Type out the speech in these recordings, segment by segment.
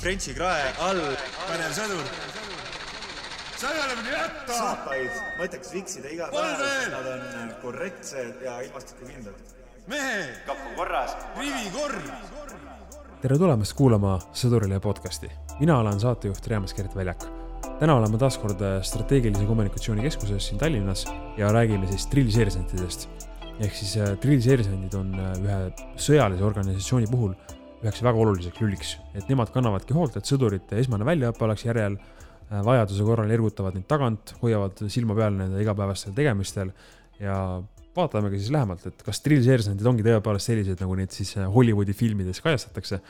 Frenchi krae all. pädev sõdur. sa ei ole minu jätta. saapaid mõtteks viksida iga päev, veel! nad on korrektsed ja ilmastikukindlad. mehe, kapp on korras. rivikorv. tere tulemast kuulama Sõdurile podcasti. mina olen saatejuht Reemas Gert Väljak. täna oleme taas kord strateegilise kommunikatsiooni keskuses siin Tallinnas ja räägime siis drillseersantidest. ehk siis äh, drillseersandid on äh, ühe sõjalise organisatsiooni puhul üheks väga oluliseks lüliks, et nemad kannavadki hoolt, et sõdurite esmane väljaõpe oleks järjel, vajaduse korral ergutavad neid tagant, hoiavad silma peal nende igapäevastel tegemistel ja vaatamegi siis lähemalt, et kas drillseersandid ongi tõepoolest sellised, nagu neid siis äh, Hollywoodi filmides kajastatakse.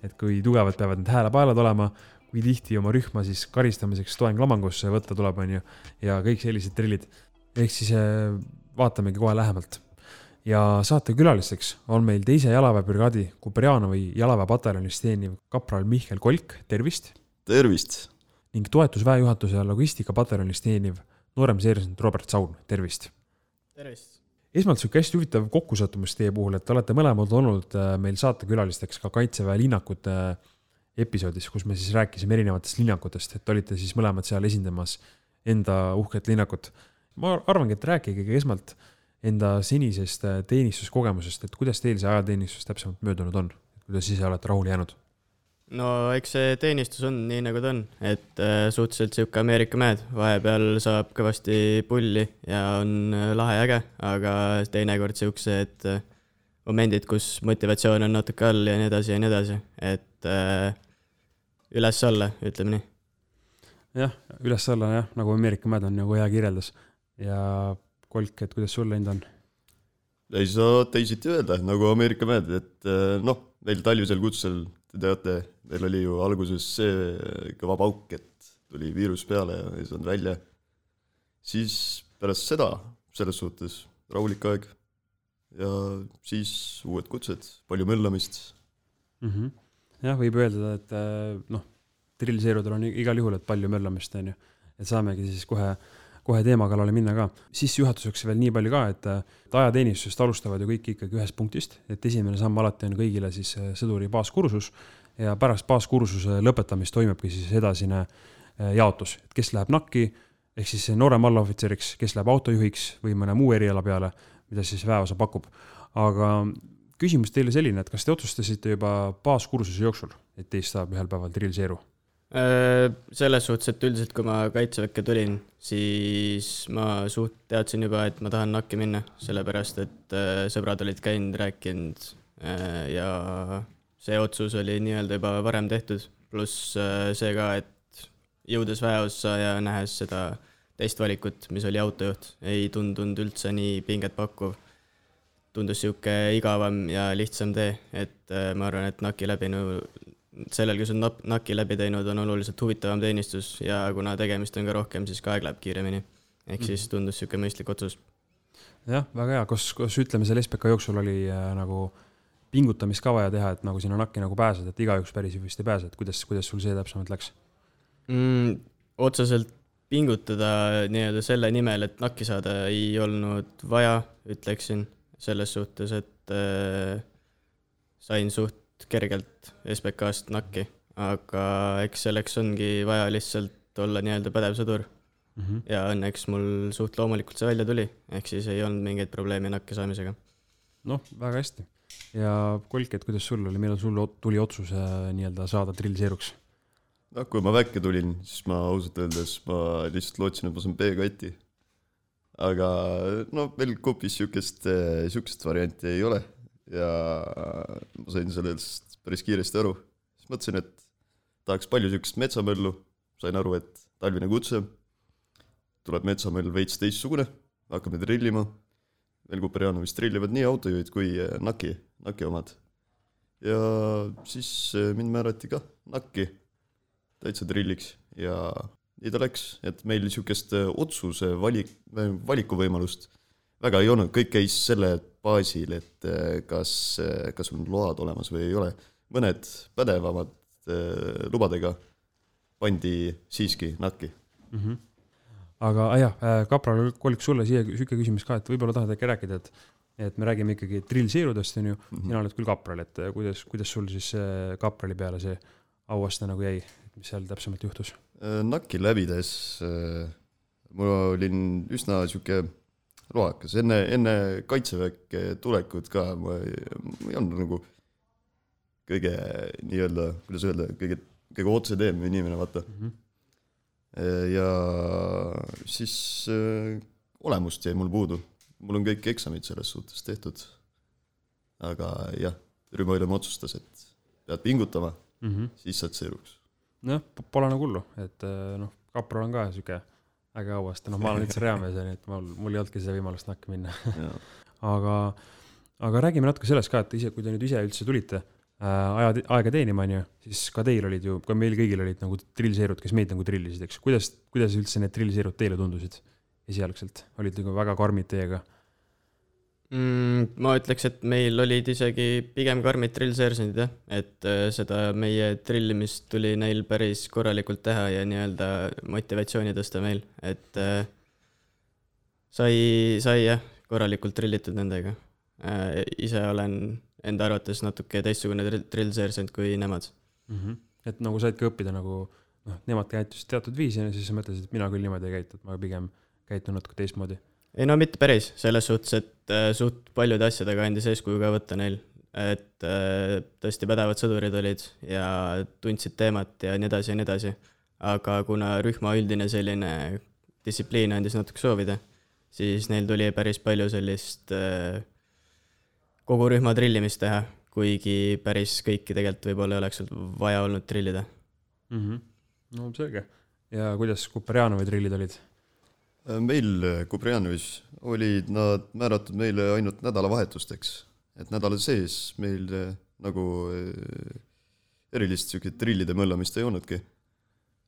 et kui tugevad peavad need häälepaelad olema, kui tihti oma rühma siis karistamiseks toeng lamangusse võtta tuleb, on ju, ja kõik sellised drillid. ehk siis äh, vaatamegi kohe lähemalt. Ja saatekülalisteks on meil teise jalaväebrigaadi Kuperjanovi jalaväepataljonis teeniv kapral Mihkel Kolk, tervist, tervist, ning toetusväejuhatuse ja logistikapataljonis teeniv noorem seersant Robert Saun, tervist tervist. esmalt sihuke hästi huvitav kokkusattumus teie puhul, et te olete mõlemad olnud äh, meil saatekülalisteks ka Kaitseväe linnakute äh, episoodis, kus me siis rääkisime erinevatest linnakutest, et olite siis mõlemad seal esindamas enda uhket linnakut. ma arvangi, et rääkige esmalt enda senisest äh, teenistuskogemusest, et kuidas teil see ajateenistus täpsemalt möödunud on, kuidas ise olete rahule jäänud? no eks see teenistus on nii, nagu ta on, et äh, suhteliselt sihuke Ameerika mäed, vahepeal saab kõvasti pulli ja on äh, lahe ja äge, aga teinekord siuksed äh, momendid, kus motivatsioon on natuke all ja nii edasi ja nii edasi, et äh, üles-alla, ütleme nii. jah, üles-alla jah, nagu Ameerika mäed on nagu hea kirjeldas ja Kolk, et kuidas sul endal on? ei saa teisiti öelda, nagu Ameerika mehed, et eh, noh, meil talvisel kutsel, te teate, meil oli ju alguses see kõva pauk, et tuli viirus peale ja ei saanud välja. siis pärast seda, selles suhtes rahulik aeg ja siis uued kutsed, palju möllamist. mm. -hmm. jah, võib öelda, et äh, noh, drillseerudel on i- igal juhul, et palju möllamist on ju, et saamegi siis kohe, kohe teema kallale minna ka. sissejuhatuseks veel nii palju ka, et äh, et ajateenistusest alustavad ju kõik ikkagi ühest punktist, et esimene samm alati on kõigile siis äh, sõduri baaskursus ja pärast baaskursuse lõpetamist toimubki siis edasine äh, jaotus, et kes läheb NAK-i ehk siis noorem allohvitseriks, kes läheb autojuhiks või mõne muu eriala peale, mida siis väeosa pakub. aga küsimus teile selline, et kas te otsustasite juba baaskursuse jooksul, et teist saab ühel päeval drillseeru? Äh, selles suhtes, et üldiselt, kui ma kaitseväkke tulin, siis ma suht teadsin juba, et ma tahan NAK-i minna, sellepärast et äh, sõbrad olid käinud, rääkinud äh, ja see otsus oli nii-öelda juba varem tehtud, pluss see ka, et jõudes väeossa ja nähes seda teist valikut, mis oli autojuht, ei tundunud üldse nii pinget pakkuv. tundus sihuke igavam ja lihtsam tee, et ma arvan, et NAK-i läbinu sellel, kes on NAK-i läbi teinud, on oluliselt huvitavam teenistus ja kuna tegemist on ka rohkem, siis ka aeg läheb kiiremini. ehk siis tundus niisugune mõistlik otsus. jah, väga hea, kas, kas ütleme, selle SBK jooksul oli äh, nagu pingutamist ka vaja teha, et nagu sinna NAK-i nagu pääseda, et igaüks päris vist ei pääse, et kuidas, kuidas sul see täpsemalt läks? mm,. otseselt pingutada nii-öelda selle nimel, et NAK-i saada, ei olnud vaja, ütleksin, selles suhtes, et äh, sain suht kergelt SBK-st NAK-i, aga eks selleks ongi vaja lihtsalt olla nii-öelda pädev sõdur Mm -hmm. ja õnneks mul suht loomulikult see välja tuli, ehk siis ei olnud mingeid probleeme NAK-i saamisega. noh, väga hästi. ja Kolk, et kuidas sul oli, millal sul tuli otsus nii-öelda saada drillseeruks? noh, kui ma väkke tulin, siis ma ausalt öeldes, ma lihtsalt lootsin, et ma saan B-kati. aga no meil Kopis sihukest, sihukest varianti ei ole ja ma sain sellest päris kiiresti aru. siis mõtlesin, et tahaks palju sihukest metsamöllu, sain aru, et talvine kutse, tuleb metsamöll veits teistsugune, hakkame trillima. meil Kuperjanovis trillivad nii autojuhid kui eh, NAK-i, NAK-i omad. ja siis eh, mind määrati ka NAK-i täitsa trilliks ja nii ta läks, et meil sihukest eh, otsuse valik, valikuvõimalust väga ei olnud, kõik käis selle baasil, et eh, kas, kas on load olemas või ei ole. mõned pädevamad eh, lubadega pandi siiski NAK-i. mm. -hmm. aga ah, jah, kapral Kolk, sulle siia sihuke küsimus ka, et võib-olla tahad äkki rääkida, et et me räägime ikkagi drillseerudest, on ju, Mhm. sina oled küll kapral, et kuidas, kuidas sul siis kaprali peale see auaste nagu jäi, mis seal täpsemalt juhtus? NAK-i läbides äh, ma olin üsna sihuke loakas, enne, enne kaitseväkke tulekut ka ma ei, ma ei olnud nagu kõige nii-öelda, kuidas öelda, kõige, kõige otseteem inimene, vaata. ja siis äh, olemust jäi mul puudu, mul on kõik eksamid selles suhtes tehtud. aga jah, rühmaülem otsustas, et pead pingutama, siis saad sõeruks. noh, pole nagu hullu, et äh, noh, kapral on ka sihuke äge auaste, noh, ma olen üldse reamees, onju, et mul, mul ei olnudki seda võimalust nakki minna. aga, aga räägime natuke sellest ka, et ise, kui te nüüd ise üldse tulite äh, aja, aega teenima, onju, siis ka teil olid ju, ka meil kõigil olid nagu drillseerud, kes meid nagu drillisid, eks, kuidas, kuidas üldse need drillseerud teile tundusid esialgselt, olid nagu väga karmid teiega? mm,. ma ütleks, et meil olid isegi pigem karmid drill-seersandid jah, et äh, seda meie drillimist tuli neil päris korralikult teha ja nii-öelda motivatsiooni tõsta meil, et äh, sai, sai jah, korralikult drillitud nendega äh,. ise olen enda arvates natuke teistsugune drill-seersant kui nemad. mm. -hmm. et nagu saidki õppida nagu noh, nemad käitusid teatud viisi ja siis sa mõtlesid, et mina küll niimoodi ei käitu, et ma pigem käitun natuke teistmoodi. Ei no mitte päris, selles suhtes, et äh, suht paljude asjadega andis eeskuju ka võtta neil. et äh, tõesti pädevad sõdurid olid ja tundsid teemat ja nii edasi ja nii edasi. aga kuna rühma üldine selline distsipliin andis natuke soovida, siis neil tuli päris palju sellist äh, kogu rühma trillimist teha, kuigi päris kõiki tegelikult võib-olla ei oleks vaja olnud trillida. mm. -hmm. no selge. ja kuidas Kuperjanovi trillid olid? Meil Kubrjanovis olid nad määratud meile ainult nädalavahetusteks, et nädala sees meil eh, nagu erilist siukest trillide möllamist ei olnudki.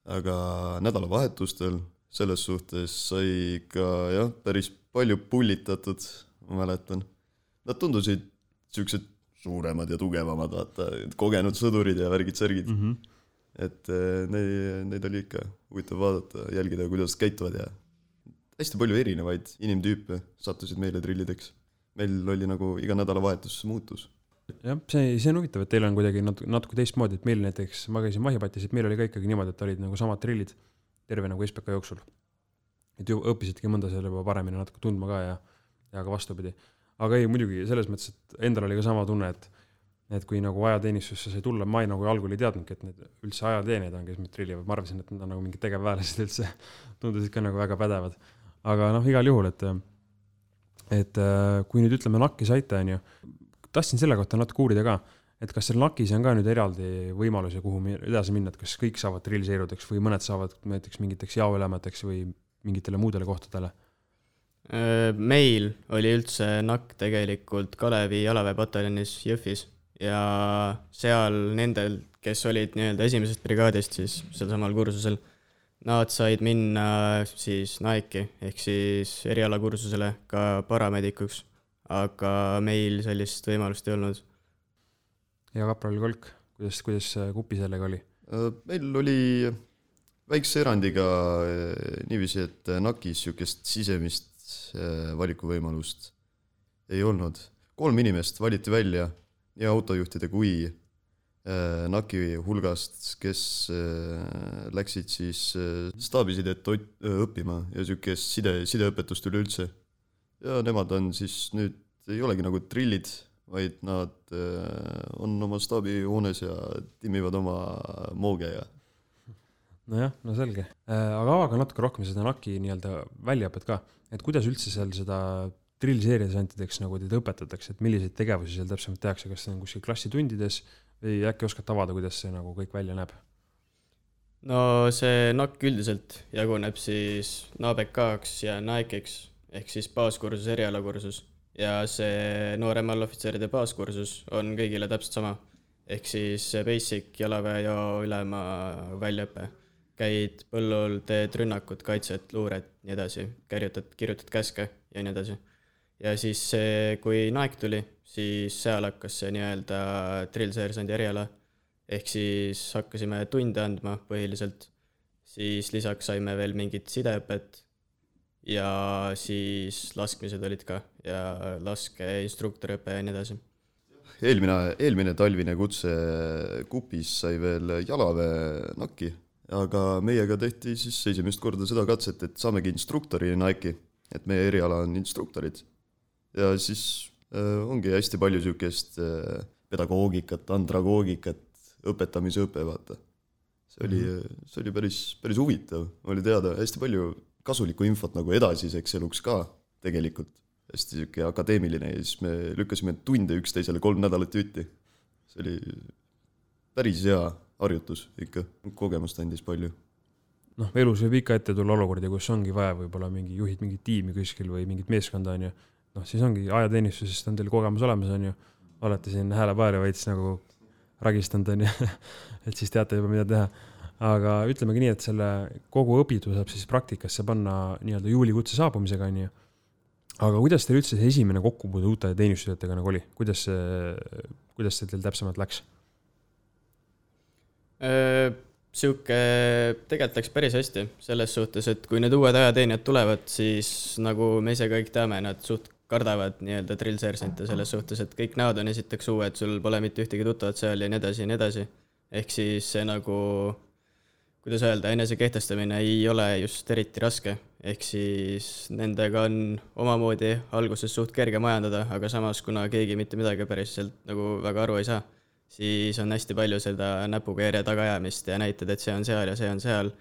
aga nädalavahetustel selles suhtes sai ikka jah, päris palju pullitatud, ma mäletan. Nad tundusid siuksed suuremad ja tugevamad, vaata, kogenud sõdurid ja värgid-särgid mm. -hmm. et neid, neid oli ikka huvitav vaadata, jälgida, kuidas käituvad ja hästi palju erinevaid inimtüüpe sattusid meile trillideks. meil oli nagu iga nädalavahetus muutus. jah, see, see on huvitav, et teil on kuidagi natuke, natuke teistmoodi, et meil näiteks, ma käisin Mahipatis, et meil oli ka ikkagi niimoodi, et olid nagu samad trillid terve nagu SBK jooksul. et ju õppisidki mõnda seal juba paremini natuke tundma ka ja, ja ka vastupidi. aga ei, muidugi selles mõttes, et endal oli ka sama tunne, et et kui nagu ajateenistusse sai tulla, ma ei nagu algul ei teadnudki, et need üldse ajateenijad on, kes meid trillivad, ma arvasin, et nad on nagu mingid tegevväelased üldse, tundusid ka nagu väga pädevad. Aga noh, igal juhul, et et äh, kui nüüd ütleme NAK-i saite, onju, tahtsin selle kohta natuke uurida ka, et kas seal NAK-is on ka nüüd eraldi võimalusi, kuhu edasi minna, et kas kõik saavad drillseerudeks või mõned saavad näiteks mingiteks jaoülemateks või mingitele muudele kohtadele? Äh, meil oli üldse NAK tegelikult Kalevi jalaväepataljonis Jõhvis ja seal nendel, kes olid nii-öelda esimesest brigaadist siis sealsamal kursusel, nad said minna siis NAEK-i ehk siis erialakursusele ka paramedikuks, aga meil sellist võimalust ei olnud. ja kapral Kolk, kuidas, kuidas äh, Kupi sellega oli? meil oli väikse erandiga niiviisi, et NAK-is niisugust sisemist valikuvõimalust ei olnud. kolm inimest valiti välja nii autojuhtide kui NAK-i hulgast, kes eh, läksid siis eh, staabisidet õppima ja niisugust side, sideõpetust üleüldse. ja nemad on siis nüüd, ei olegi nagu trillid, vaid nad on oma staabihoones ja timmivad oma mooge ja nojah, no selge. aga avage natuke rohkem seda NAK-i nii-öelda väljaõpet ka, et kuidas üldse seal seda drillseeriasantideks nagu teid õpetatakse, et milliseid tegevusi seal täpsemalt tehakse, kas see on kuskil klassitundides või äkki oskate avada, kuidas see nagu kõik välja näeb? no see NAK üldiselt jaguneb siis NABK-ks ja NAEK-iks ehk siis baaskursus, erialakursus ja see noorem allohvitseride baaskursus on kõigile täpselt sama. ehk siis basic jalaväejao ülema väljaõpe. käid põllul, teed rünnakut, kaitset, luuret, nii edasi, kirjutad, kirjutad käske ja nii edasi. ja siis kui NAEK tuli, siis seal hakkas see nii-öelda drill-seersandi eriala ehk siis hakkasime tunde andma põhiliselt, siis lisaks saime veel mingit sideõpet. Ja siis laskmised olid ka. Ja laskeinstruktoriõpe ja nii edasi. eelmine, eelmine talvine kutse kupis sai veel jalaväe nakki, aga meiega tehti siis esimest korda seda katset, et saamegi instruktorina äkki, et meie eriala on instruktorid. ja siis ongi hästi palju niisugust äh, pedagoogikat, andragoogikat, õpetamise õpe, vaata. see oli, see oli päris, päris huvitav, oli teada hästi palju kasulikku infot nagu edasiseks eluks ka tegelikult. hästi sihuke akadeemiline ja siis me lükkasime tunde üksteisele kolm nädalat jutti. see oli päris hea harjutus ikka, kogemust andis palju. noh, elus võib ikka ette tulla olukordi, kus ongi vaja võib-olla mingi, juhid mingit tiimi kuskil või mingit meeskonda, on ju. noh, siis ongi ajateenistusest on teil kogemus olemas, on ju. olete siin häälepaari veits nagu ragistanud, on ju. et siis teate juba, mida teha. aga ütlemegi nii, et selle kogu õpitu saab siis praktikasse panna nii-öelda juulikutse saabumisega, on ju. aga kuidas teil üldse see esimene kokkupuude uute teenistujatega nagu oli, kuidas see, kuidas see teil täpsemalt läks? Sihuke, tegelikult läks päris hästi selles suhtes, et kui need uued ajateenijad tulevad, siis nagu me ise kõik teame, nad suht kardavad nii-öelda drill-seersante selles suhtes, et kõik näod on esiteks uued, sul pole mitte ühtegi tuttavat seal ja nii edasi ja nii edasi. ehk siis see nagu, kuidas öelda, enesekehtestamine ei ole just eriti raske, ehk siis nendega on omamoodi alguses suht kerge majandada, aga samas, kuna keegi mitte midagi päriselt nagu väga aru ei saa, siis on hästi palju seda näpuga järje tagaajamist ja näitad, et see on seal ja see on seal.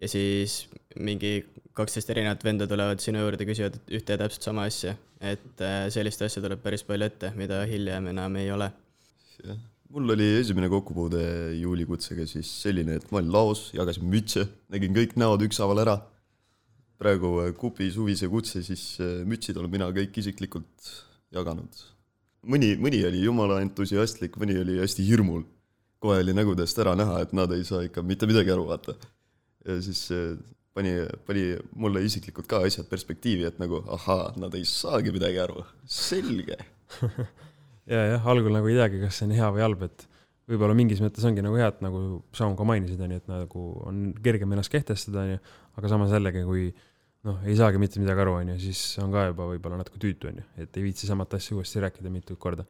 Ja siis mingi kaksteist erinevat venda tulevad sinu juurde, küsivad ühte ja täpselt sama asja. et äh, sellist asja tuleb päris palju ette, mida hiljem enam ei ole. jah, mul oli esimene kokkupuude juulikutsega siis selline, et ma olin laos, jagasin mütse, nägin kõik näod ükshaaval ära. praegu äh, kupi suvise kutse, siis äh, mütsid olen mina kõik isiklikult jaganud. mõni, mõni oli jumala entusiastlik, mõni oli hästi hirmul. kohe oli nägudest ära näha, et nad ei saa ikka mitte midagi aru, vaata. Ja siis äh, pani, pani mulle isiklikult ka asjad perspektiivi, et nagu ahaa, nad ei saagi midagi aru, selge ja jah, algul nagu ei teagi, kas see on hea või halb, et võib-olla mingis mõttes ongi nagu hea, et nagu sa ka mainisid, onju, et nagu on kergem ennast kehtestada, onju, aga samas jällegi, kui noh, ei saagi mitte midagi aru, onju, siis on ka juba võib-olla natuke tüütu, onju, et ei viitsi samat asja uuesti rääkida mitu korda.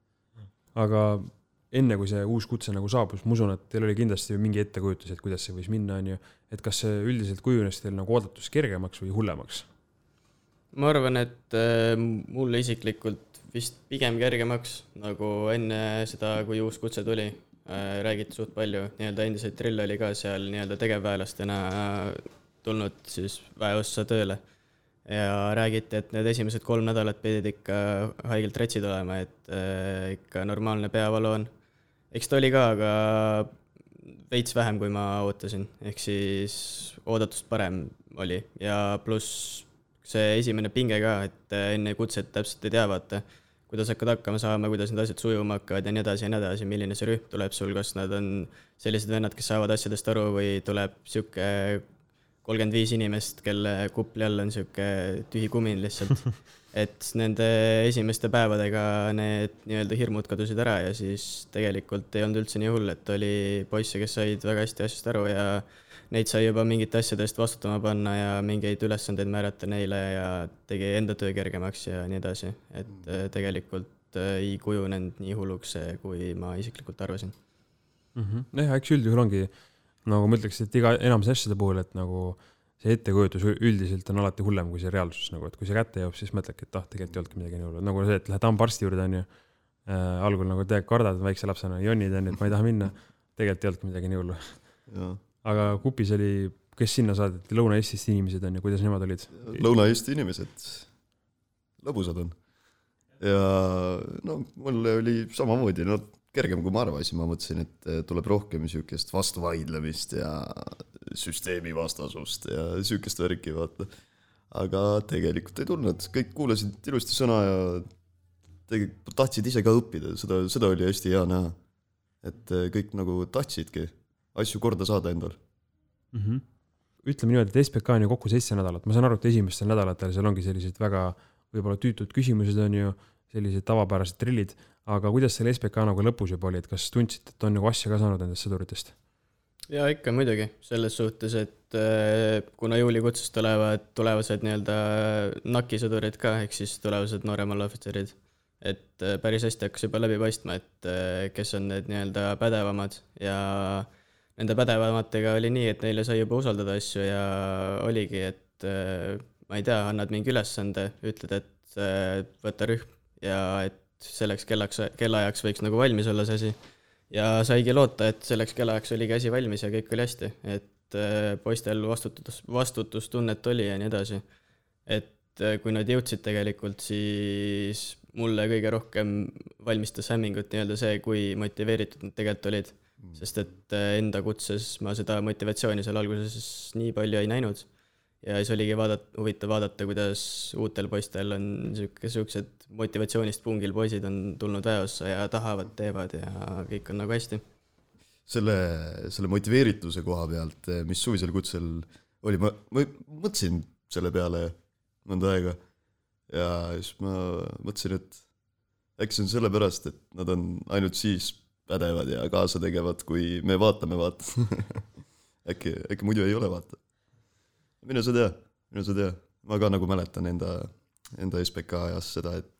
aga enne, kui see uus kutse nagu saabus, ma usun, et teil oli kindlasti mingi ettekujutus, et kuidas see võis minna, onju, et kas see üldiselt kujunes teil nagu oodatust kergemaks või hullemaks? ma arvan, et äh, mulle isiklikult vist pigem kergemaks, nagu enne seda, kui uus kutse tuli äh,, räägiti suht palju, nii-öelda endiseid drill oli ka seal nii-öelda tegevväelastena tulnud siis väeossa tööle. ja räägiti, et need esimesed kolm nädalat pidid ikka haigelt retsid olema, et äh, ikka normaalne peavalu on. Eks ta oli ka, aga veits vähem, kui ma ootasin, ehk siis oodatust parem oli ja pluss see esimene pinge ka, et enne kutset täpselt ei tea, vaata, kuidas hakkad hakkama saama, kuidas need asjad sujuma hakkavad ja nii edasi ja nii edasi, milline see rühm tuleb sul, kas nad on sellised vennad, kes saavad asjadest aru või tuleb sihuke kolmkümmend viis inimest, kelle kupli all on sihuke tühi kumin lihtsalt. et nende esimeste päevadega need nii-öelda hirmud kadusid ära ja siis tegelikult ei olnud üldse nii hull, et oli poisse, kes said väga hästi asjast aru ja neid sai juba mingite asjade eest vastutama panna ja mingeid ülesandeid määrata neile ja tegi enda töö kergemaks ja nii edasi, et äh, tegelikult äh, ei kujunenud nii hulluks see, kui ma isiklikult arvasin. mm. -hmm. jah, eks üldjuhul ongi nagu ma ütleks, et iga enamus asjade puhul, et nagu see ettekujutus üldiselt on alati hullem kui see reaalsus nagu, et kui see kätte jõuab, siis mõtledki, et ah, tegelikult ei olnudki midagi nii hullu, nagu see, et lähed hambaarsti juurde, onju äh,. algul nagu tegelikult kardad väikse lapsena, jonnid onju, et ma ei taha minna. tegelikult ei olnudki midagi nii hullu. aga kupis oli, kes sinna saadeti, Lõuna-Eestist inimesed onju, kuidas nemad olid? Lõuna-Eesti inimesed lõbusad on. ja no mul oli samamoodi, no kergem, kui ma arvasin, ma mõtlesin, et eh, tuleb rohkem niisugust vastuvaidlemist ja süsteemivastasust ja niisugust värki, vaata. aga tegelikult ei tulnud, kõik kuulasid ilusti sõna ja tegelikult tahtsid ise ka õppida, seda, seda oli hästi hea näha. et eh, kõik nagu tahtsidki asju korda saada endal. mm. -hmm. ütleme niimoodi, et SBK on ju kokku seitse nädalat, ma saan aru, et esimestel nädalatel seal ongi sellised väga võib-olla tüütud küsimused on ju, sellised tavapärased drillid, aga kuidas selle SBK nagu lõpus juba oli, et kas tundsite, et on nagu asja ka saanud nendest sõduritest? jaa, ikka muidugi, selles suhtes, et äh, kuna juulikutsest tulevad tulevased nii-öelda nakisõdurid ka, ehk siis tulevased nooremad ohvitserid, et äh, päris hästi hakkas juba läbi paistma, et äh, kes on need nii-öelda pädevamad ja nende pädevamatega oli nii, et neile sai juba usaldada asju ja oligi, et ma ei tea, annad mingi ülesande, ütled, et võta rühm ja et selleks kellaks, kellaajaks võiks nagu valmis olla see asi. ja saigi loota, et selleks kellaajaks oligi asi valmis ja kõik oli hästi, et äh, poistel vastutus, vastutustunnet oli ja nii edasi. et äh, kui nad jõudsid tegelikult, siis mulle kõige rohkem valmistas hämmingut nii-öelda see, kui motiveeritud nad tegelikult olid. sest et äh, enda kutses ma seda motivatsiooni seal alguses nii palju ei näinud. ja siis oligi vaadata, huvitav vaadata, kuidas uutel poistel on sihuke, siuksed motivatsioonist pungil poisid on tulnud väeossa ja tahavad, teevad ja kõik on nagu hästi. selle, selle motiveerituse koha pealt, mis suvisel kutsel oli, ma, ma mõtlesin selle peale mõnda aega ja siis ma mõtlesin, et äkki see on sellepärast, et nad on ainult siis pädevad ja kaasategevad, kui me vaatame, vaata. äkki, äkki muidu ei ole, vaata. mine sa tea, mine sa tea, ma ka nagu mäletan enda, enda SBK ajast seda, et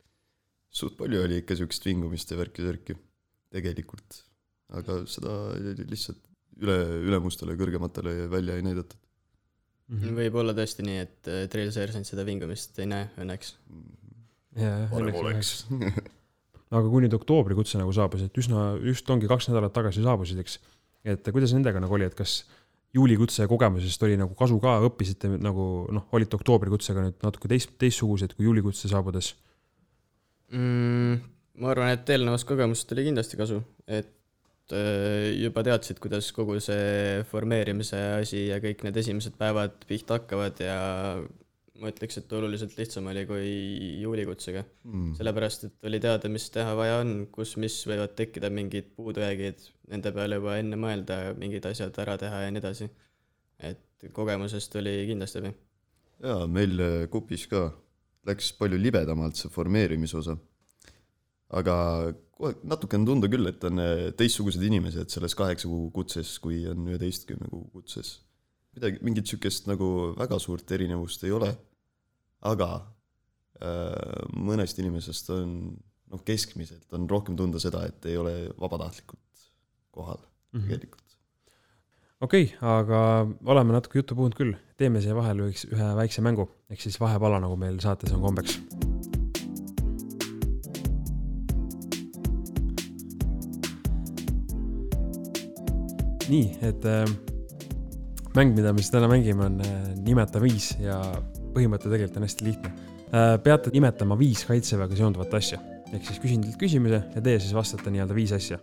suht palju oli ikka siukest vingumist ja värki-särki tegelikult aga seda lihtsalt üle, ülemustele, kõrgematele välja ei näidatud. Mhm. võib olla tõesti nii, et äh, Drill Sergeant seda vingumist ei näe õnneks. jaa, parem oleks. aga kui nüüd oktoobrikutse nagu saabus, et üsna, just ongi kaks nädalat tagasi saabusid, eks. et kuidas nendega nagu oli, et kas juulikutse kogemusest oli nagu kasu ka, õppisite nagu noh, olite oktoobrikutsega nüüd natuke teist, teistsugused kui juulikutse saabudes? mm,. ma arvan, et eelnevast kogemusest oli kindlasti kasu, et äh, juba teadsid, kuidas kogu see formeerimise asi ja kõik need esimesed päevad pihta hakkavad ja ma ütleks, et oluliselt lihtsam oli kui juulikutsega. Mm. sellepärast, et oli teada, mis teha vaja on, kus, mis võivad tekkida mingid puudujäägid, nende peale juba enne mõelda, mingid asjad ära teha ja nii edasi. et kogemusest oli kindlasti abi. jaa, meil äh, kupis ka läks palju libedamalt see formeerimise osa. aga natuke on tunda küll, et on äh, teistsugused inimesed selles kaheksa kuu kutses, kui on üheteistkümne kuu kutses. midagi, mingit sihukest nagu väga suurt erinevust ei ole, aga äh, mõnest inimesest on noh, keskmiselt on rohkem tunda seda, et ei ole vabatahtlikult kohal tegelikult. okei okay,, aga oleme natuke juttu puhunud küll, teeme siia vahele üks, ühe väikse mängu, ehk siis vahepala, nagu meil saates on kombeks. nii, et äh, mäng, mida me siis täna mängime, on äh, nimeta viis ja põhimõte tegelikult on hästi lihtne äh,. peate nimetama viis kaitseväega seonduvat asja, ehk siis küsin teilt küsimuse ja teie siis vastate nii-öelda viis asja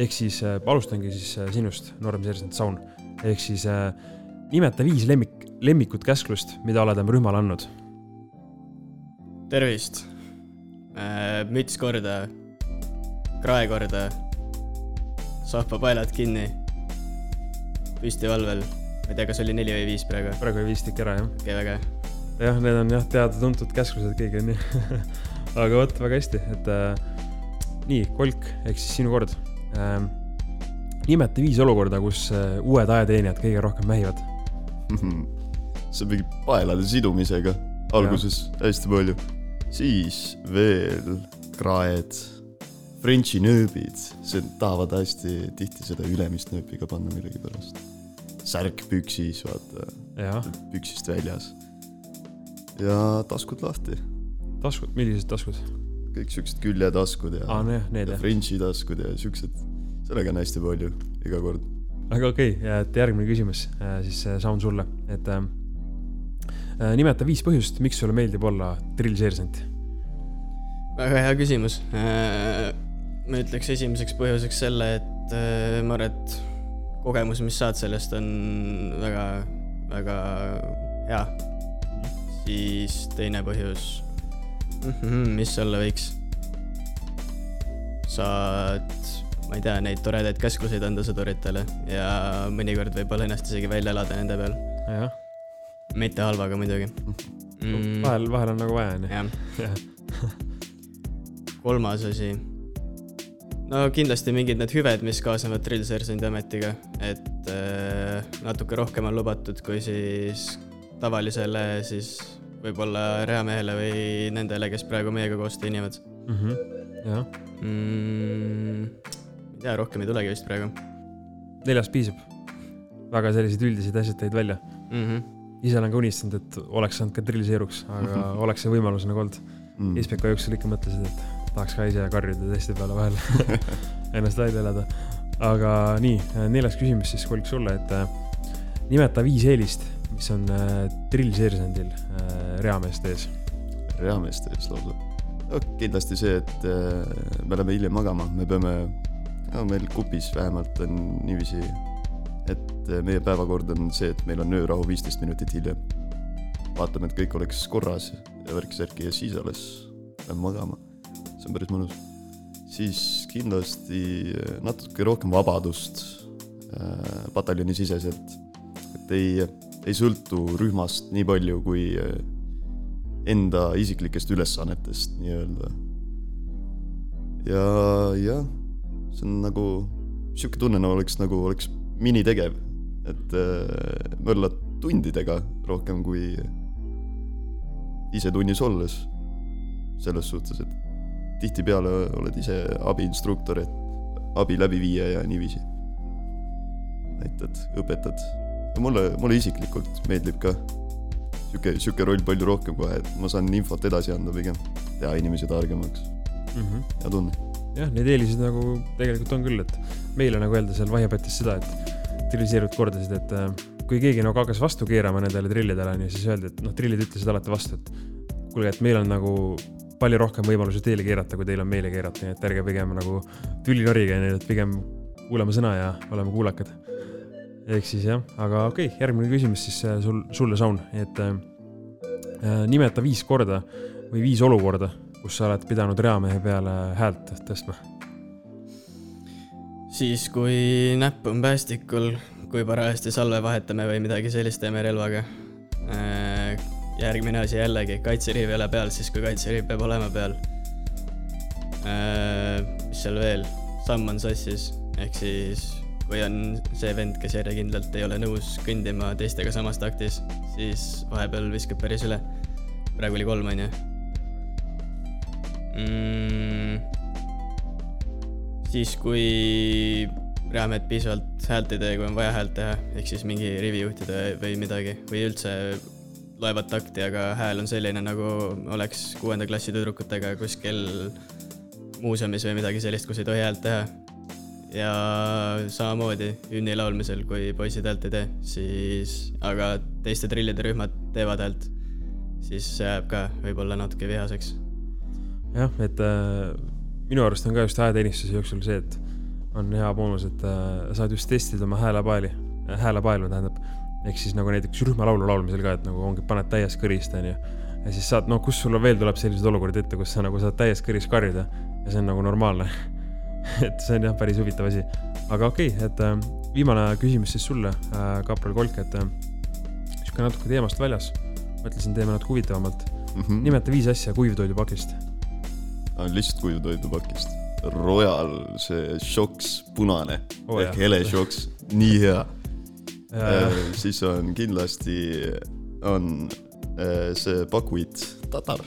ehk siis äh, alustangi siis äh, sinust, noorem seersant Saun. ehk siis äh, nimeta viis lemmik, lemmikut käsklust, mida oled oma rühmale andnud. tervist. müts korda, krae korda, sahpapaelad kinni, püsti valvel. ma ei tea, kas oli neli või viis praegu, praegu jäi viis tükki ära, jah? okei, väga hea. jah, need on jah, teada-tuntud käsklused, on nii. aga vot, väga hästi, et äh, nii, Kolk, ehk siis sinu kord ähm,. nimeta viis olukorda, kus äh, uued ajateenijad kõige rohkem mähivad. See mingi paelade sidumisega alguses hästi palju, siis veel kraed, Frenchi nööbid, see tahavad hästi tihti seda ülemist nööpi ka panna millegipärast. särk püksis, vaata, püksist väljas. ja taskud lahti, taskud, millised taskud? kõik siuksed küljetaskud ja need ja. Frenchi taskud ja siuksed, sellega on hästi palju iga kord. Aga okei okay,, et järgmine küsimus äh, siis äh, Saun sulle, et äh, äh, nimeta viis põhjust, miks sulle meeldib olla drillseersant. väga hea küsimus. ma ütleks esimeseks põhjuseks selle, et äh, ma arvan, et kogemus, mis saad sellest, on väga, väga hea. siis teine põhjus, mis see olla võiks? saad, ma ei tea, neid toredaid käskluseid anda sõduritele ja mõnikord võib-olla ennast isegi välja elada nende peal. jah, mitte halvaga muidugi mm,. vahel, vahel on nagu vaja, onju. jah kolmas asi. no kindlasti mingid need hüved, mis kaasnevad drill sergeant'i ametiga, et äh, natuke rohkem on lubatud kui siis tavalisele siis võib-olla reamehele või nendele, kes praegu meiega koos teenivad. -hmm. jah, mm,. ei tea, rohkem ei tulegi vist praegu neljast piisab. väga selliseid üldiseid asjad tõid välja. mm. -hmm. ise olen ka unistanud, et oleks saanud ka trilliseeruks, aga oleks see võimalus nagu olnud. mm.. SBK jooksul ikka mõtlesid, et tahaks ka ise karjuda testi peale vahel, ennast välja elada. aga nii, neljas küsimus siis Kulk sulle, et äh, nimeta viis eelist, mis on äh, trillseersandil äh, reameeste ees. reameeste ees lausa no,. kindlasti see, et äh, me läheme hiljem magama, me peame, no meil kupis vähemalt on niiviisi, et äh, meie päevakord on see, et meil on öörahu viisteist minutit hiljem. vaatame, et kõik oleks korras ja värk-särki ja siis alles lähme magama. see on päris mõnus. siis kindlasti äh, natuke rohkem vabadust äh, pataljoni siseselt, et ei, ei sõltu rühmast nii palju, kui enda isiklikest ülesannetest nii-öelda. ja jah, see on nagu sihuke tunne, nagu oleks nagu oleks minitegev, et äh, möllad tundidega rohkem kui ise tunnis olles. selles suhtes, et tihtipeale oled ise abiinstruktor, et abi läbiviija ja niiviisi. näitad, õpetad. mulle, mulle isiklikult meeldib ka sihuke, sihuke roll palju rohkem kohe, et ma saan infot edasi anda pigem, teha inimesi targemaks, mm. -hmm. hea tunne. jah, neid eeliseid nagu tegelikult on küll, et meile nagu öelda seal Vahepetis seda, et trilliseerujad kordasid, et äh, kui keegi nagu hakkas vastu keerama nendele trillidele onju, siis öeldi, et noh, trillid ütlesid alati vastu, et kuulge, et meil on nagu palju rohkem võimalusi teile keerata, kui teil on meile keerata, nii et ärge pigem nagu tülli norige, nii et pigem kuulame sõna ja oleme kuulakad. ehk siis jah, aga okei okay,, järgmine küsimus siis äh, sul, sulle, Saun, et äh, äh, nimeta viis korda või viis olukorda, kus sa oled pidanud reamehe peale häält tõstma. siis, kui näpp on päästikul, kui parajasti salve vahetame või midagi sellist teeme relvaga. järgmine asi jällegi, kaitseriiv ei ole peal, siis kui kaitseriiv peab olema peal. mis seal veel, samm on sassis, ehk siis kui on see vend, kes järjekindlalt ei ole nõus kõndima teistega samas taktis, siis vahepeal viskab päris üle. praegu oli kolm, onju mm,. siis, kui reamehed piisavalt häält ei tee, kui on vaja häält teha, ehk siis mingi rivi juhtida või midagi või üldse loevad takti, aga hääl on selline, nagu oleks kuuenda klassi tüdrukutega kuskil muuseumis või midagi sellist, kus ei tohi häält teha. ja samamoodi hümni laulmisel, kui poisid häält ei tee, siis, aga teiste trillide rühmad teevad häält, siis see jääb ka võib-olla natuke vihaseks. jah, et äh, minu arust on ka just ajateenistuse jooksul see, et on hea boonus, et äh, saad just testida oma häälepaeli, häälepaelu tähendab. ehk siis nagu näiteks rühmalaulu laulmisel ka, et nagu ongi, paned täies kõrist, onju. ja siis saad, no kus sul veel tuleb selliseid olukordi ette, kus sa nagu saad täies kõris karjuda ja see on nagu normaalne. et see on jah, päris huvitav asi. aga okei okay,, et äh, viimane küsimus siis sulle äh,, kapral Kolk, et äh, sihuke natuke teemast väljas. mõtlesin, teeme natuke huvitavamalt. mm. -hmm. nimeta viis asja kuivtoidupakist. Lihtsalt kuivtoidupakist. Royal, see šoks, punane oh, ehk hele šoks, nii hea Äh, siis on kindlasti, on äh, see pakuit tatar,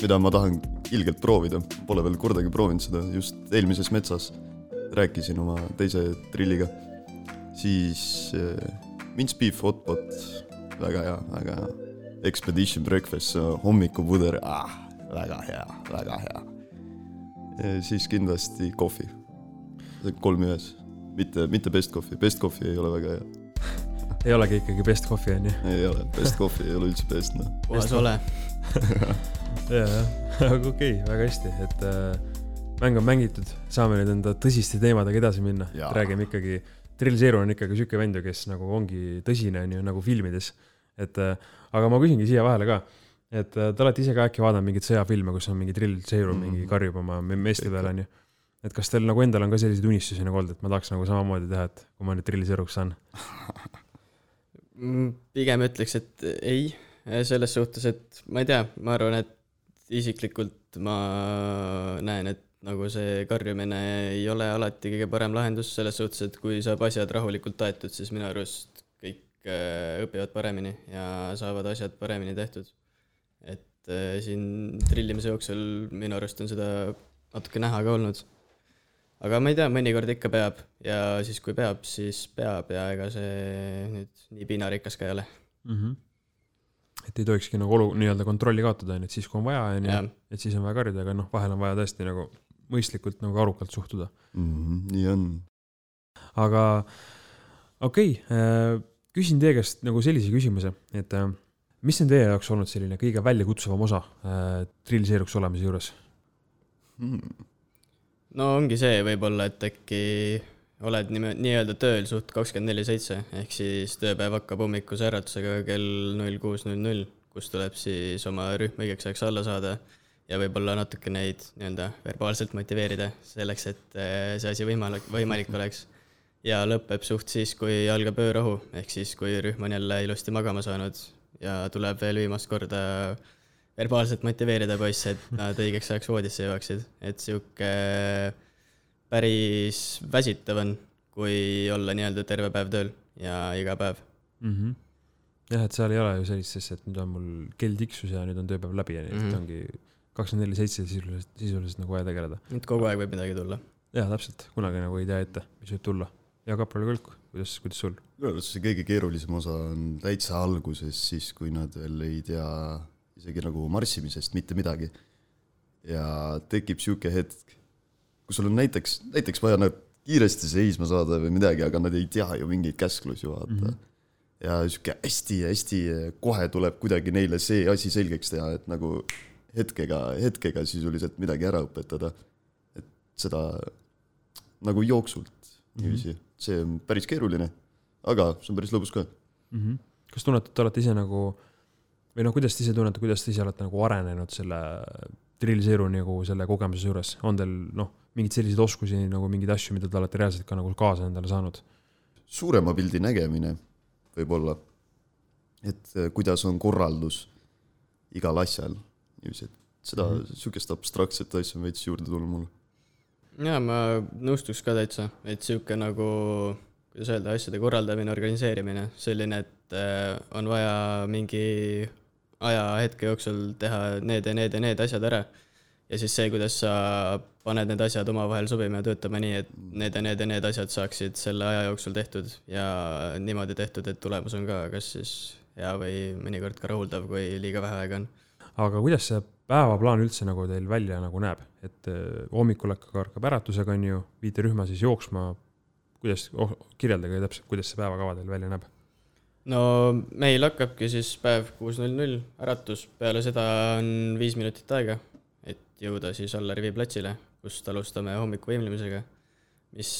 mida ma tahan ilgelt proovida, pole veel kordagi proovinud seda, just eelmises metsas rääkisin oma teise trilliga. siis äh, mince beef hot pot, väga hea, väga hea. Expedition breakfast, hommikupuder ah,, väga hea, väga hea. siis kindlasti kohvi, kolm ühes mitte, mitte best coffee, best coffee ei ole väga hea. ei olegi ikkagi best coffee onju. ei ole, best coffee ei ole üldse best, noh. puhas ole. ja, jah, aga okei okay,, väga hästi, et äh, mäng on mängitud, saame nüüd enda tõsiste teemadega edasi minna. Räägime ikkagi, Trill Zero on ikkagi sihuke vend ju, kes nagu ongi tõsine onju, nagu filmides. et äh, aga ma küsingi siia vahele ka, et äh, te olete ise ka äkki vaadanud mingeid sõjafilme, kus on mingi Trill Zero mm -hmm. mingi Mhm. karjub oma me- meeste peale onju. et kas teil nagu endal on ka selliseid unistusi nagu olnud, et ma tahaks nagu samamoodi teha, et kui ma nüüd Trill Zeroks saan? Mm, pigem ütleks, et ei, selles suhtes, et ma ei tea, ma arvan, et isiklikult ma näen, et nagu see karjumine ei ole alati kõige parem lahendus, selles suhtes, et kui saab asjad rahulikult aetud, siis minu arust kõik äh, õpivad paremini ja saavad asjad paremini tehtud. Et äh, siin trillimise jooksul minu arust on seda natuke näha ka olnud. aga ma ei tea, mõnikord ikka peab ja siis, kui peab, siis peab ja ega see nüüd nii piinarikas ka ei ole mm. -hmm. et ei tohikski nagu olu, nii-öelda kontrolli kaotada, on ju, et siis, kui on vaja, on ju et siis on vaja karjuda, aga noh, vahel on vaja tõesti nagu mõistlikult nagu arukalt suhtuda. mm,. nii on. aga okei okay,, küsin teie käest nagu sellise küsimuse, et äh, mis on teie jaoks olnud selline kõige väljakutsuvam osa äh, trilliseeruks olemise juures? Hmm. no ongi see võib-olla, et äkki oled nii-öelda tööl suht kakskümmend neli seitse, ehk siis tööpäev hakkab hommikuse äratusega kell null kuus null null, kus tuleb siis oma rühm õigeks ajaks alla saada ja võib-olla natuke neid nii-öelda verbaalselt motiveerida selleks, et eh, see asi võimalik, võimalik oleks. ja lõpeb suht siis, kui algab öörahu, ehk siis, kui rühm on jälle ilusti magama saanud ja tuleb veel viimast korda verbaalselt motiveerida poisse, et nad õigeks ajaks voodisse jõuaksid, et sihuke päris väsitav on, kui olla nii-öelda terve päev tööl ja iga päev. mm. -hmm. jah, et seal ei ole ju sellist, sest et nüüd on mul kell tiksus ja nüüd on tööpäev läbi, on ju, et Mhm. ongi kakskümmend neli seitse sisuliselt, sisuliselt nagu vaja tegeleda. et kogu aeg võib midagi tulla. jaa, täpselt, kunagi nagu ei tea ette, mis võib tulla. Ja kaprale külg, kuidas, kuidas sul? minu arust see kõige keerulisem osa on täitsa alguses, siis kui nad veel ei tea isegi nagu marssimisest mitte midagi. ja tekib sihuke hetk, kus sul on näiteks, näiteks vaja nad kiiresti seisma saada või midagi, aga nad ei tea ju mingeid käsklusi, vaata mm. -hmm. ja sihuke hästi-hästi kohe tuleb kuidagi neile see asi selgeks teha, et nagu hetkega, hetkega sisuliselt midagi ära õpetada. et seda nagu jooksult niiviisi mm, -hmm. see on päris keeruline, aga see on päris lõbus ka. mm. -hmm. kas tunnete, et te olete ise nagu või noh, kuidas te ise tunnete, kuidas te ise olete nagu arenenud selle trilliseeru nagu selle kogemuse juures, on teil noh, mingeid selliseid oskusi nagu mingeid asju, mida te olete reaalselt ka nagu kaasa endale saanud? suurema pildi nägemine võib-olla, et eh, kuidas on korraldus igal asjal, niiviisi, et seda mm. -hmm. sihukest abstraktset asja on veits juurde tulnud mulle. jaa, ma nõustuks ka täitsa, et sihuke nagu, kuidas öelda, asjade korraldamine, organiseerimine, selline, et äh, on vaja mingi ajahetke jooksul teha need ja need ja need asjad ära. ja siis see, kuidas sa paned need asjad omavahel sobima ja töötama nii, et need ja need ja need asjad saaksid selle aja jooksul tehtud ja niimoodi tehtud, et tulemus on ka kas siis hea või mõnikord ka rahuldav, kui liiga vähe aega on. aga kuidas see päevaplaan üldse nagu teil välja nagu näeb, et eh, hommikul hakkab hakkab äratusega, on ju, viite rühma siis jooksma. kuidas oh,, kirjeldage täpselt, kuidas see päevakava teil välja näeb? no meil hakkabki siis päev kuus null null äratus, peale seda on viis minutit aega, et jõuda siis Alarivi platsile, kust alustame hommikuvõimlemisega, mis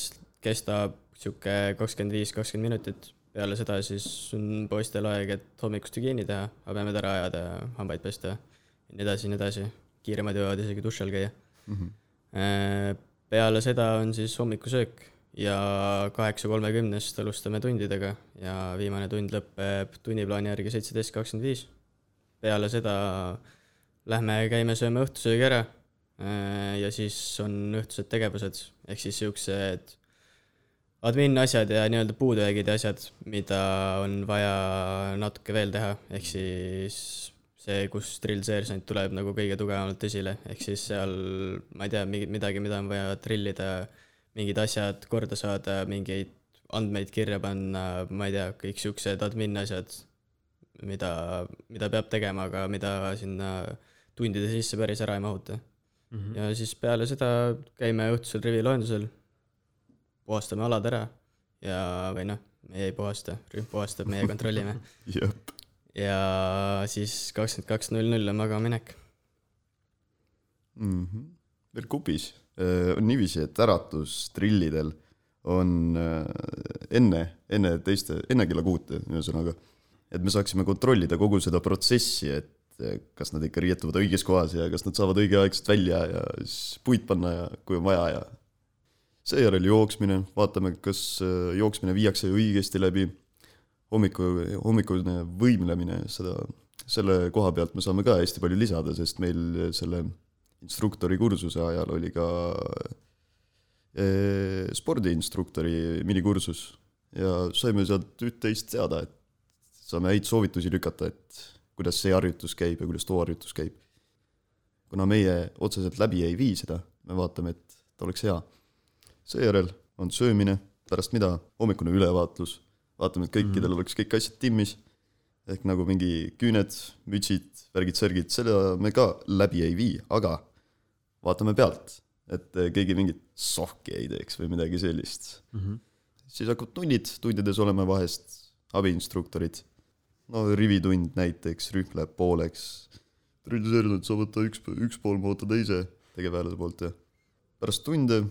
kestab sihuke kakskümmend viis, kakskümmend minutit. peale seda siis on poistel aeg, et hommikust hügieeni teha, habemed ära ajada, hambaid pesta ja nii edasi, nii edasi. kiiremad jõuavad isegi duši all käia. Äh, peale seda on siis hommikusöök ja kaheksa kolmekümnest alustame tundidega ja viimane tund lõpeb tunniplaani järgi seitseteist kakskümmend viis. peale seda lähme käime sööme õhtusöögi ära äh, ja siis on õhtused tegevused, ehk siis siuksed admin asjad ja nii-öelda puudujäägid ja asjad, mida on vaja natuke veel teha, ehk siis see, kus drill seersant tuleb nagu kõige tugevamalt esile, ehk siis seal ma ei tea, mingit midagi, mida on vaja trillida, mingid asjad korda saada, mingeid andmeid kirja panna, ma ei tea, kõik siuksed admin asjad, mida, mida peab tegema, aga mida sinna tundide sisse päris ära ei mahuta. ja siis peale seda käime õhtusel riviloendusel, puhastame alad ära ja, või noh, meie ei puhasta, rühm puhastab, meie kontrollime. Jah, ja siis kakskümmend kaks null null on magamaminek. veel kupis Äh, on niiviisi, et äratus trillidel on äh, enne, enne teiste, enne kella kuute, ühesõnaga. et me saaksime kontrollida kogu seda protsessi, et äh, kas nad ikka riietuvad õiges kohas ja kas nad saavad õigeaegselt välja ja siis puid panna ja kui on vaja ja seejärel jooksmine, vaatame, kas jooksmine viiakse õigesti läbi, hommiku, hommikune võimlemine, seda, selle koha pealt me saame ka hästi palju lisada, sest meil selle instruktori kursuse ajal oli ka eh, spordiinstruktori minikursus ja saime sealt üht-teist teada, et saame häid soovitusi lükata, et kuidas see harjutus käib ja kuidas too harjutus käib. kuna meie otseselt läbi ei vii seda, me vaatame, et ta oleks hea. seejärel on söömine, pärast mida hommikune ülevaatlus, vaatame, et kõikidel mm. oleks kõik asjad timmis, ehk nagu mingi küüned, mütsid, värgid-särgid, seda me ka läbi ei vii, aga vaatame pealt, et keegi mingit sohki ei teeks või midagi sellist mm. -hmm. siis hakkavad tunnid, tundides oleme vahest abiinstruktorid. no rivitund näiteks, rühm läheb pooleks. realiseerinud, sa võta üks, üks pool, ma võtan teise tegevväelase poolt ja pärast tunde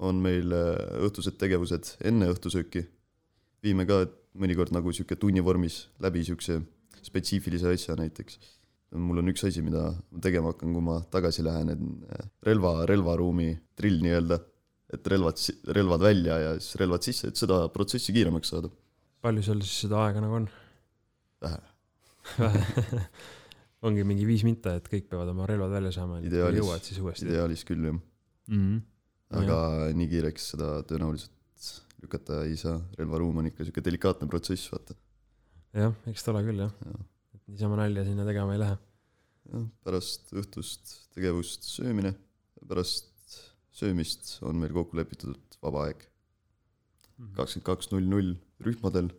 on meil äh, õhtused tegevused enne õhtusööki. Viime ka mõnikord nagu sihuke tunni vormis läbi siukse spetsiifilise asja näiteks mul on üks asi, mida ma tegema hakkan, kui ma tagasi lähen, et äh, relva, relvaruumi drill nii-öelda, et relvad, relvad välja ja siis relvad sisse, et seda protsessi kiiremaks saada. palju seal siis seda aega nagu on? vähe. vähe ongi mingi viis minta, et kõik peavad oma relvad välja saama, et jõuad siis uuesti ideaalis küll jah, mm. -hmm. aga ja. nii kiireks seda tõenäoliselt lükata ei saa, relvaruum on ikka sihuke delikaatne protsess, vaata. jah, eks ta ole küll jah Jah. et niisama nalja sinna tegema ei lähe jah, pärast õhtust tegevust söömine, pärast söömist on meil kokku lepitud vaba aeg. kakskümmend kaks null null rühmadel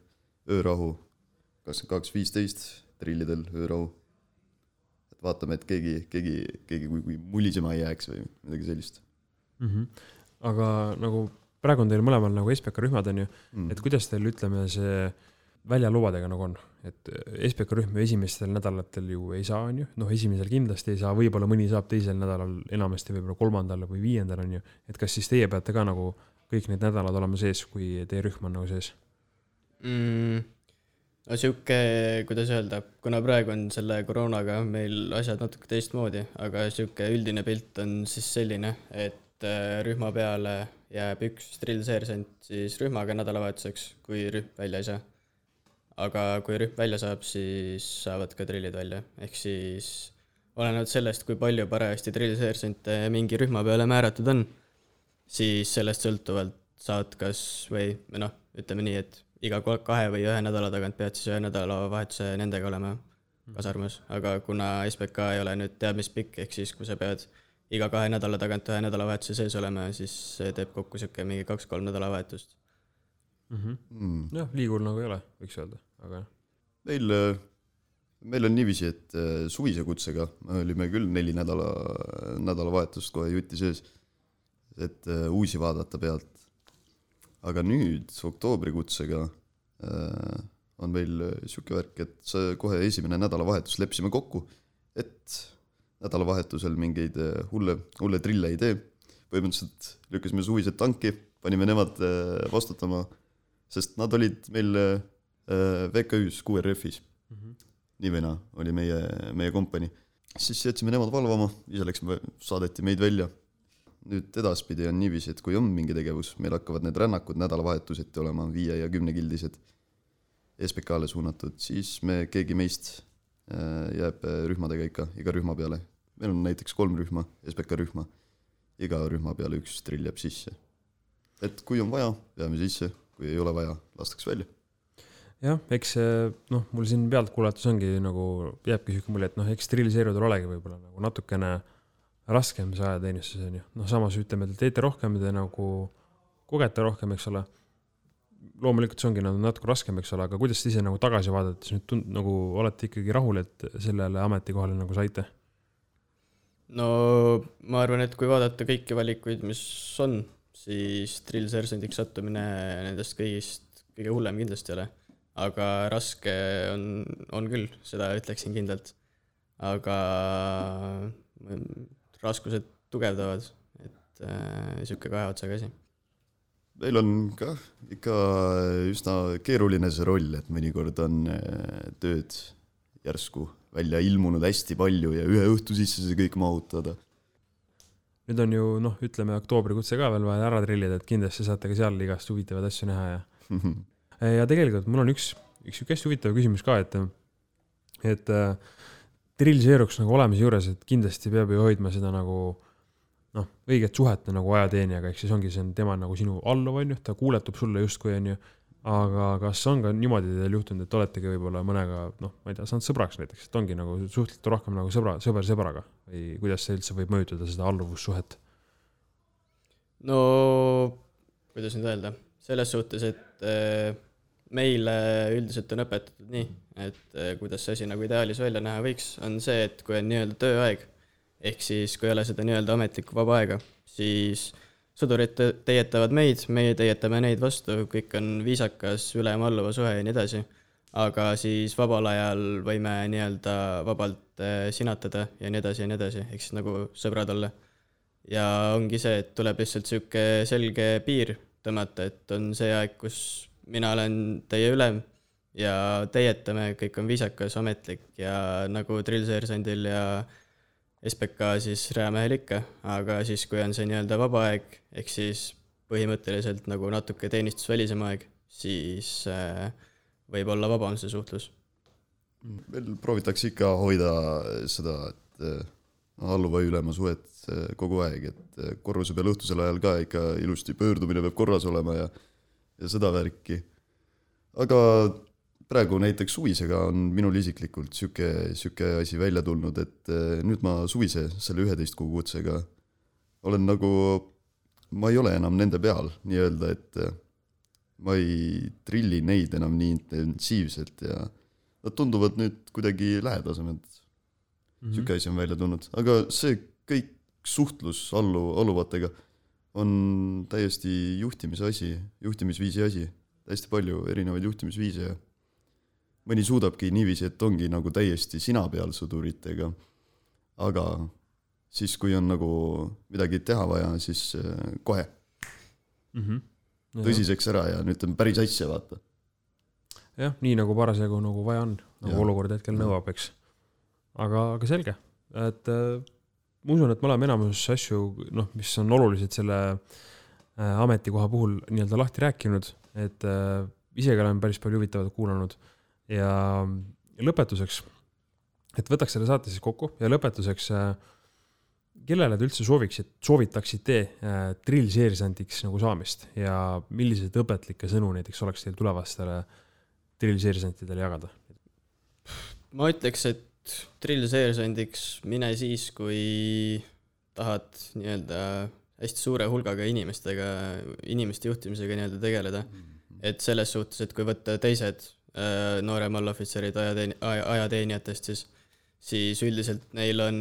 öörahu, kakskümmend kaks viisteist trillidel öörahu. et vaatame, et keegi, keegi, keegi kui, kui mulisema ei jääks või midagi sellist mm. -hmm. aga nagu praegu on teil mõlemal nagu SBK rühmad on ju mm. et kuidas teil, ütleme, see väljalubadega nagu on, et SBK rühm ju esimestel nädalatel ju ei saa, on ju, noh, esimesel kindlasti ei saa, võib-olla mõni saab teisel nädalal, enamasti võib-olla kolmandal või viiendal, on ju. et kas siis teie peate ka nagu kõik need nädalad olema sees, kui teie rühm on nagu sees? mm,? no sihuke, kuidas öelda, kuna praegu on selle koroonaga meil asjad natuke teistmoodi, aga sihuke üldine pilt on siis selline, et äh, rühma peale jääb üks drillseersant siis rühmaga nädalavahetuseks, kui rühm välja ei saa. aga kui rühm välja saab, siis saavad ka drillid välja, ehk siis olenevalt sellest, kui palju parajasti drillseersante mingi rühma peale määratud on, siis sellest sõltuvalt saad kas või, noh, ütleme nii, et iga kahe või ühe nädala tagant pead siis ühe nädalavahetuse nendega olema kasarmus, aga kuna SBK ei ole nüüd teab mis pikk, ehk siis kui sa pead iga kahe nädala tagant ühe nädalavahetuse sees olema, siis see teeb kokku sihuke mingi kaks-kolm nädalavahetust. mm. -hmm. Mm. jah, liigul nagu ei ole, võiks öelda, aga jah. meil, meil on niiviisi, et äh, suvise kutsega me olime küll neli nädala, nädalavahetust kohe juti sees, et äh, uusi vaadata pealt. aga nüüd oktoobrikutsega äh, on meil sihuke värk, et see kohe esimene nädalavahetus leppisime kokku, et nädalavahetusel mingeid äh, hulle, hulle trille ei tee. põhimõtteliselt lükkasime suvised tanki, panime nemad äh, vastutama, sest nad olid meil äh, VKÜ-s QRF-is Mm -hmm. nii või naa oli meie, meie kompanii. siis jätsime nemad valvama, ise läksime, saadeti meid välja. nüüd edaspidi on niiviisi, et kui on mingi tegevus, meil hakkavad need rännakud nädalavahetuseti olema viie ja kümnekildised SBK-le suunatud, siis me, keegi meist jääb rühmadega ikka iga rühma peale. Meil on näiteks kolm rühma, SBK rühma, iga rühma peale üks drill jääb sisse. et kui on vaja, jääme sisse, kui ei ole vaja, lastakse välja. jah, eks noh, mul siin pealt kuulates ongi nagu jääbki siuke mulje, et noh, eks steriliseerudel olegi võib-olla nagu natukene raskem see ajateenistus on ju, noh samas ütleme, te teete rohkem, te nagu kogete rohkem, eks ole. loomulikult see ongi nagu natuke raskem, eks ole, aga kuidas te ise nagu tagasi vaadates nüüd tund-, nagu olete ikkagi rahul, et sellele ametikohale nagu saite? No ma arvan, et kui vaadata kõiki valikuid, mis on, siis drill sergeantiks sattumine nendest kõigist kõige hullem kindlasti ei ole. aga raske on, on küll, seda ütleksin kindlalt. aga mm, raskused tugevdavad, et äh, sihuke kahe otsaga asi. meil on kah ikka üsna keeruline see roll, et mõnikord on äh, tööd järsku välja ilmunud hästi palju ja ühe õhtu sisse see kõik mahutada. nüüd on ju noh, ütleme oktoobrikutse ka veel vaja ära trillida, et kindlasti saate ka seal igast huvitavaid asju näha ja ja tegelikult mul on üks, üks sihuke hästi huvitav küsimus ka, et, et drillseeruks nagu olemise juures, et kindlasti peab ju hoidma seda nagu noh, õiget suhet nagu ajateenijaga, ehk siis ongi, see on tema nagu sinu alluv, on ju, ta kuuletub sulle justkui, on ju. Aga kas on ka niimoodi teil juhtunud, et oletegi võib-olla mõnega, noh, ma ei tea, saanud sõbraks näiteks, et ongi nagu suhteliselt rohkem nagu sõbra, sõber sõbraga või kuidas see üldse võib mõjutada seda alluvussuhet? no kuidas nüüd öelda, selles suhtes, et äh, meile üldiselt on õpetatud nii, et äh, kuidas see asi nagu ideaalis välja näha võiks, on see, et kui on nii-öelda tööaeg, ehk siis kui ei ole seda nii-öelda ametlikku vaba aega, siis sõdurid te- teietavad meid, meie teietame neid vastu, kõik on viisakas ülem-alluva suhe ja nii edasi. aga siis vabal ajal võime nii-öelda vabalt äh, sinatada ja nii edasi ja nii edasi, ehk siis nagu sõbrad olla. ja ongi see, et tuleb lihtsalt sihuke selge piir tõmmata, et on see aeg, kus mina olen teie ülem ja teietame, kõik on viisakas, ametlik ja nagu drillseersandil ja SBK siis reamehel ikka, aga siis, kui on see nii-öelda vaba aeg, ehk siis põhimõtteliselt nagu natuke teenistusvälisem aeg, siis äh, võib olla vabam see suhtlus. veel proovitakse ikka hoida seda, et äh, alluva ja ülema suhet äh, kogu aeg, et korruse peal õhtusel ajal ka ikka ilusti pöördumine peab korras olema ja, ja seda värki. aga praegu näiteks suvisega on minul isiklikult sihuke, sihuke asi välja tulnud, et eh, nüüd ma suvise selle üheteist kuu kutsega olen nagu, ma ei ole enam nende peal nii-öelda, et eh, ma ei trilli neid enam nii intensiivselt ja nad tunduvad nüüd kuidagi lähedasemad mm -hmm. sihuke asi on välja tulnud, aga see kõik suhtlus allu, alluvatega on täiesti juhtimise asi, juhtimisviisi asi, hästi palju erinevaid juhtimisviise ja mõni suudabki niiviisi, et ongi nagu täiesti sina peal sõduritega. aga siis, kui on nagu midagi teha vaja, siis äh, kohe mm. -hmm. tõsiseks ära ja nüüd teeme päris asja, vaata. jah, nii nagu parasjagu nagu vaja on, nagu Jah. olukord hetkel nõuab, eks. aga, aga selge, et äh, ma usun, et me oleme enamus asju, noh, mis on olulised selle äh, ametikoha puhul nii-öelda lahti rääkinud, et äh, isegi olen päris palju huvitavat kuulanud ja lõpetuseks, et võtaks selle saate siis kokku ja lõpetuseks äh, kellele te üldse sooviksid, soovitaksite äh, drillseerisandiks nagu saamist ja milliseid õpetlikke sõnu näiteks oleks teil tulevastele drillseerisantidele jagada? ma ütleks, et drillseersandiks mine siis, kui tahad nii-öelda hästi suure hulgaga inimestega, inimeste juhtimisega nii-öelda tegeleda. et selles suhtes, et kui võtta teised noorem allohvitserid ajateeni-, ajateenijatest, siis, siis üldiselt neil on,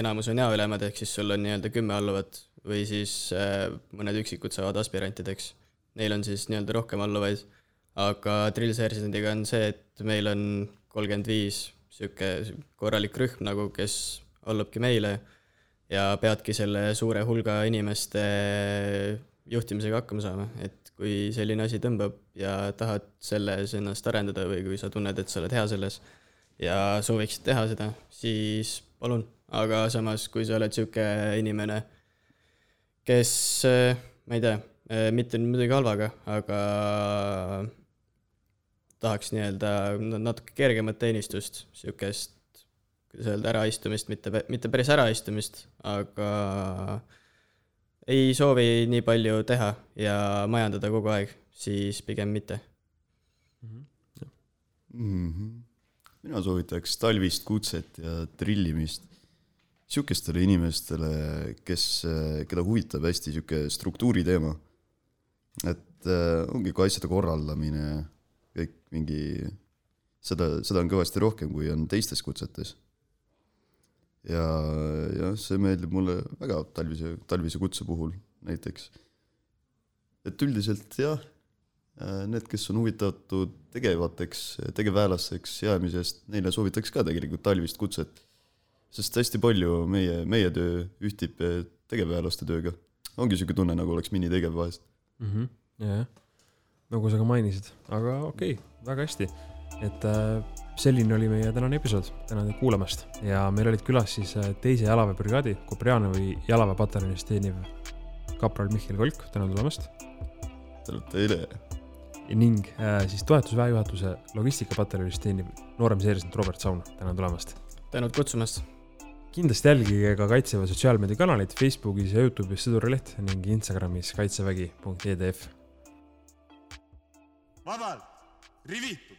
enamus on jaoülemad, ehk siis sul on nii-öelda kümme alluvat või siis äh, mõned üksikud saavad aspirantideks. Neil on siis nii-öelda rohkem alluvaid, aga drillsergeandiga on see, et meil on kolmkümmend viis sihuke korralik rühm nagu, kes allubki meile ja peadki selle suure hulga inimeste juhtimisega hakkama saama, et kui selline asi tõmbab ja tahad selles ennast arendada või kui sa tunned, et sa oled hea selles ja sooviksid teha seda, siis palun, aga samas, kui sa oled sihuke inimene, kes, ma ei tea, mitte midagi halvaga, aga tahaks nii-öelda natuke kergemat teenistust, sihukest, kuidas öelda, äraistumist, mitte, mitte päris äraistumist, aga ei soovi nii palju teha ja majandada kogu aeg, siis pigem mitte. mm. -hmm. mina soovitaks talvist kutset ja trillimist sihukestele inimestele, kes, keda huvitab hästi sihuke struktuuri teema. et äh, ongi ka asjade korraldamine, kõik mingi, seda, seda on kõvasti rohkem, kui on teistes kutsetes. Ja, jah, see meeldib mulle väga talvise, talvise kutse puhul näiteks. et üldiselt jah, need, kes on huvitatud tegevateks, tegevväelasteks jäämisest, neile soovitaks ka tegelikult talvist kutset. sest hästi palju meie, meie töö ühtib tegevväelaste tööga. ongi sihuke tunne, nagu oleks minitegevväe vahest mm. -hmm. jah, nagu sa ka mainisid, aga okei okay,, väga hästi. et äh, selline oli meie tänane episood, tänan teid kuulamast ja meil olid külas siis äh, teise jalaväebrigaadi Kuprjanovi jalaväepataljonis teeniv kapral Mihkel Kolk, tänan tulemast. tänud teile. ning äh, siis toetusväejuhatuse logistikapataljonis teeniv noorem seersant Robert Saun, tänan tulemast. tänud kutsumast. kindlasti jälgige ka Kaitseväe sotsiaalmeediakanaleid Facebookis ja Youtube'is Sõdurileht ning Instagramis kaitsevägi.edf vabalt, rivitud.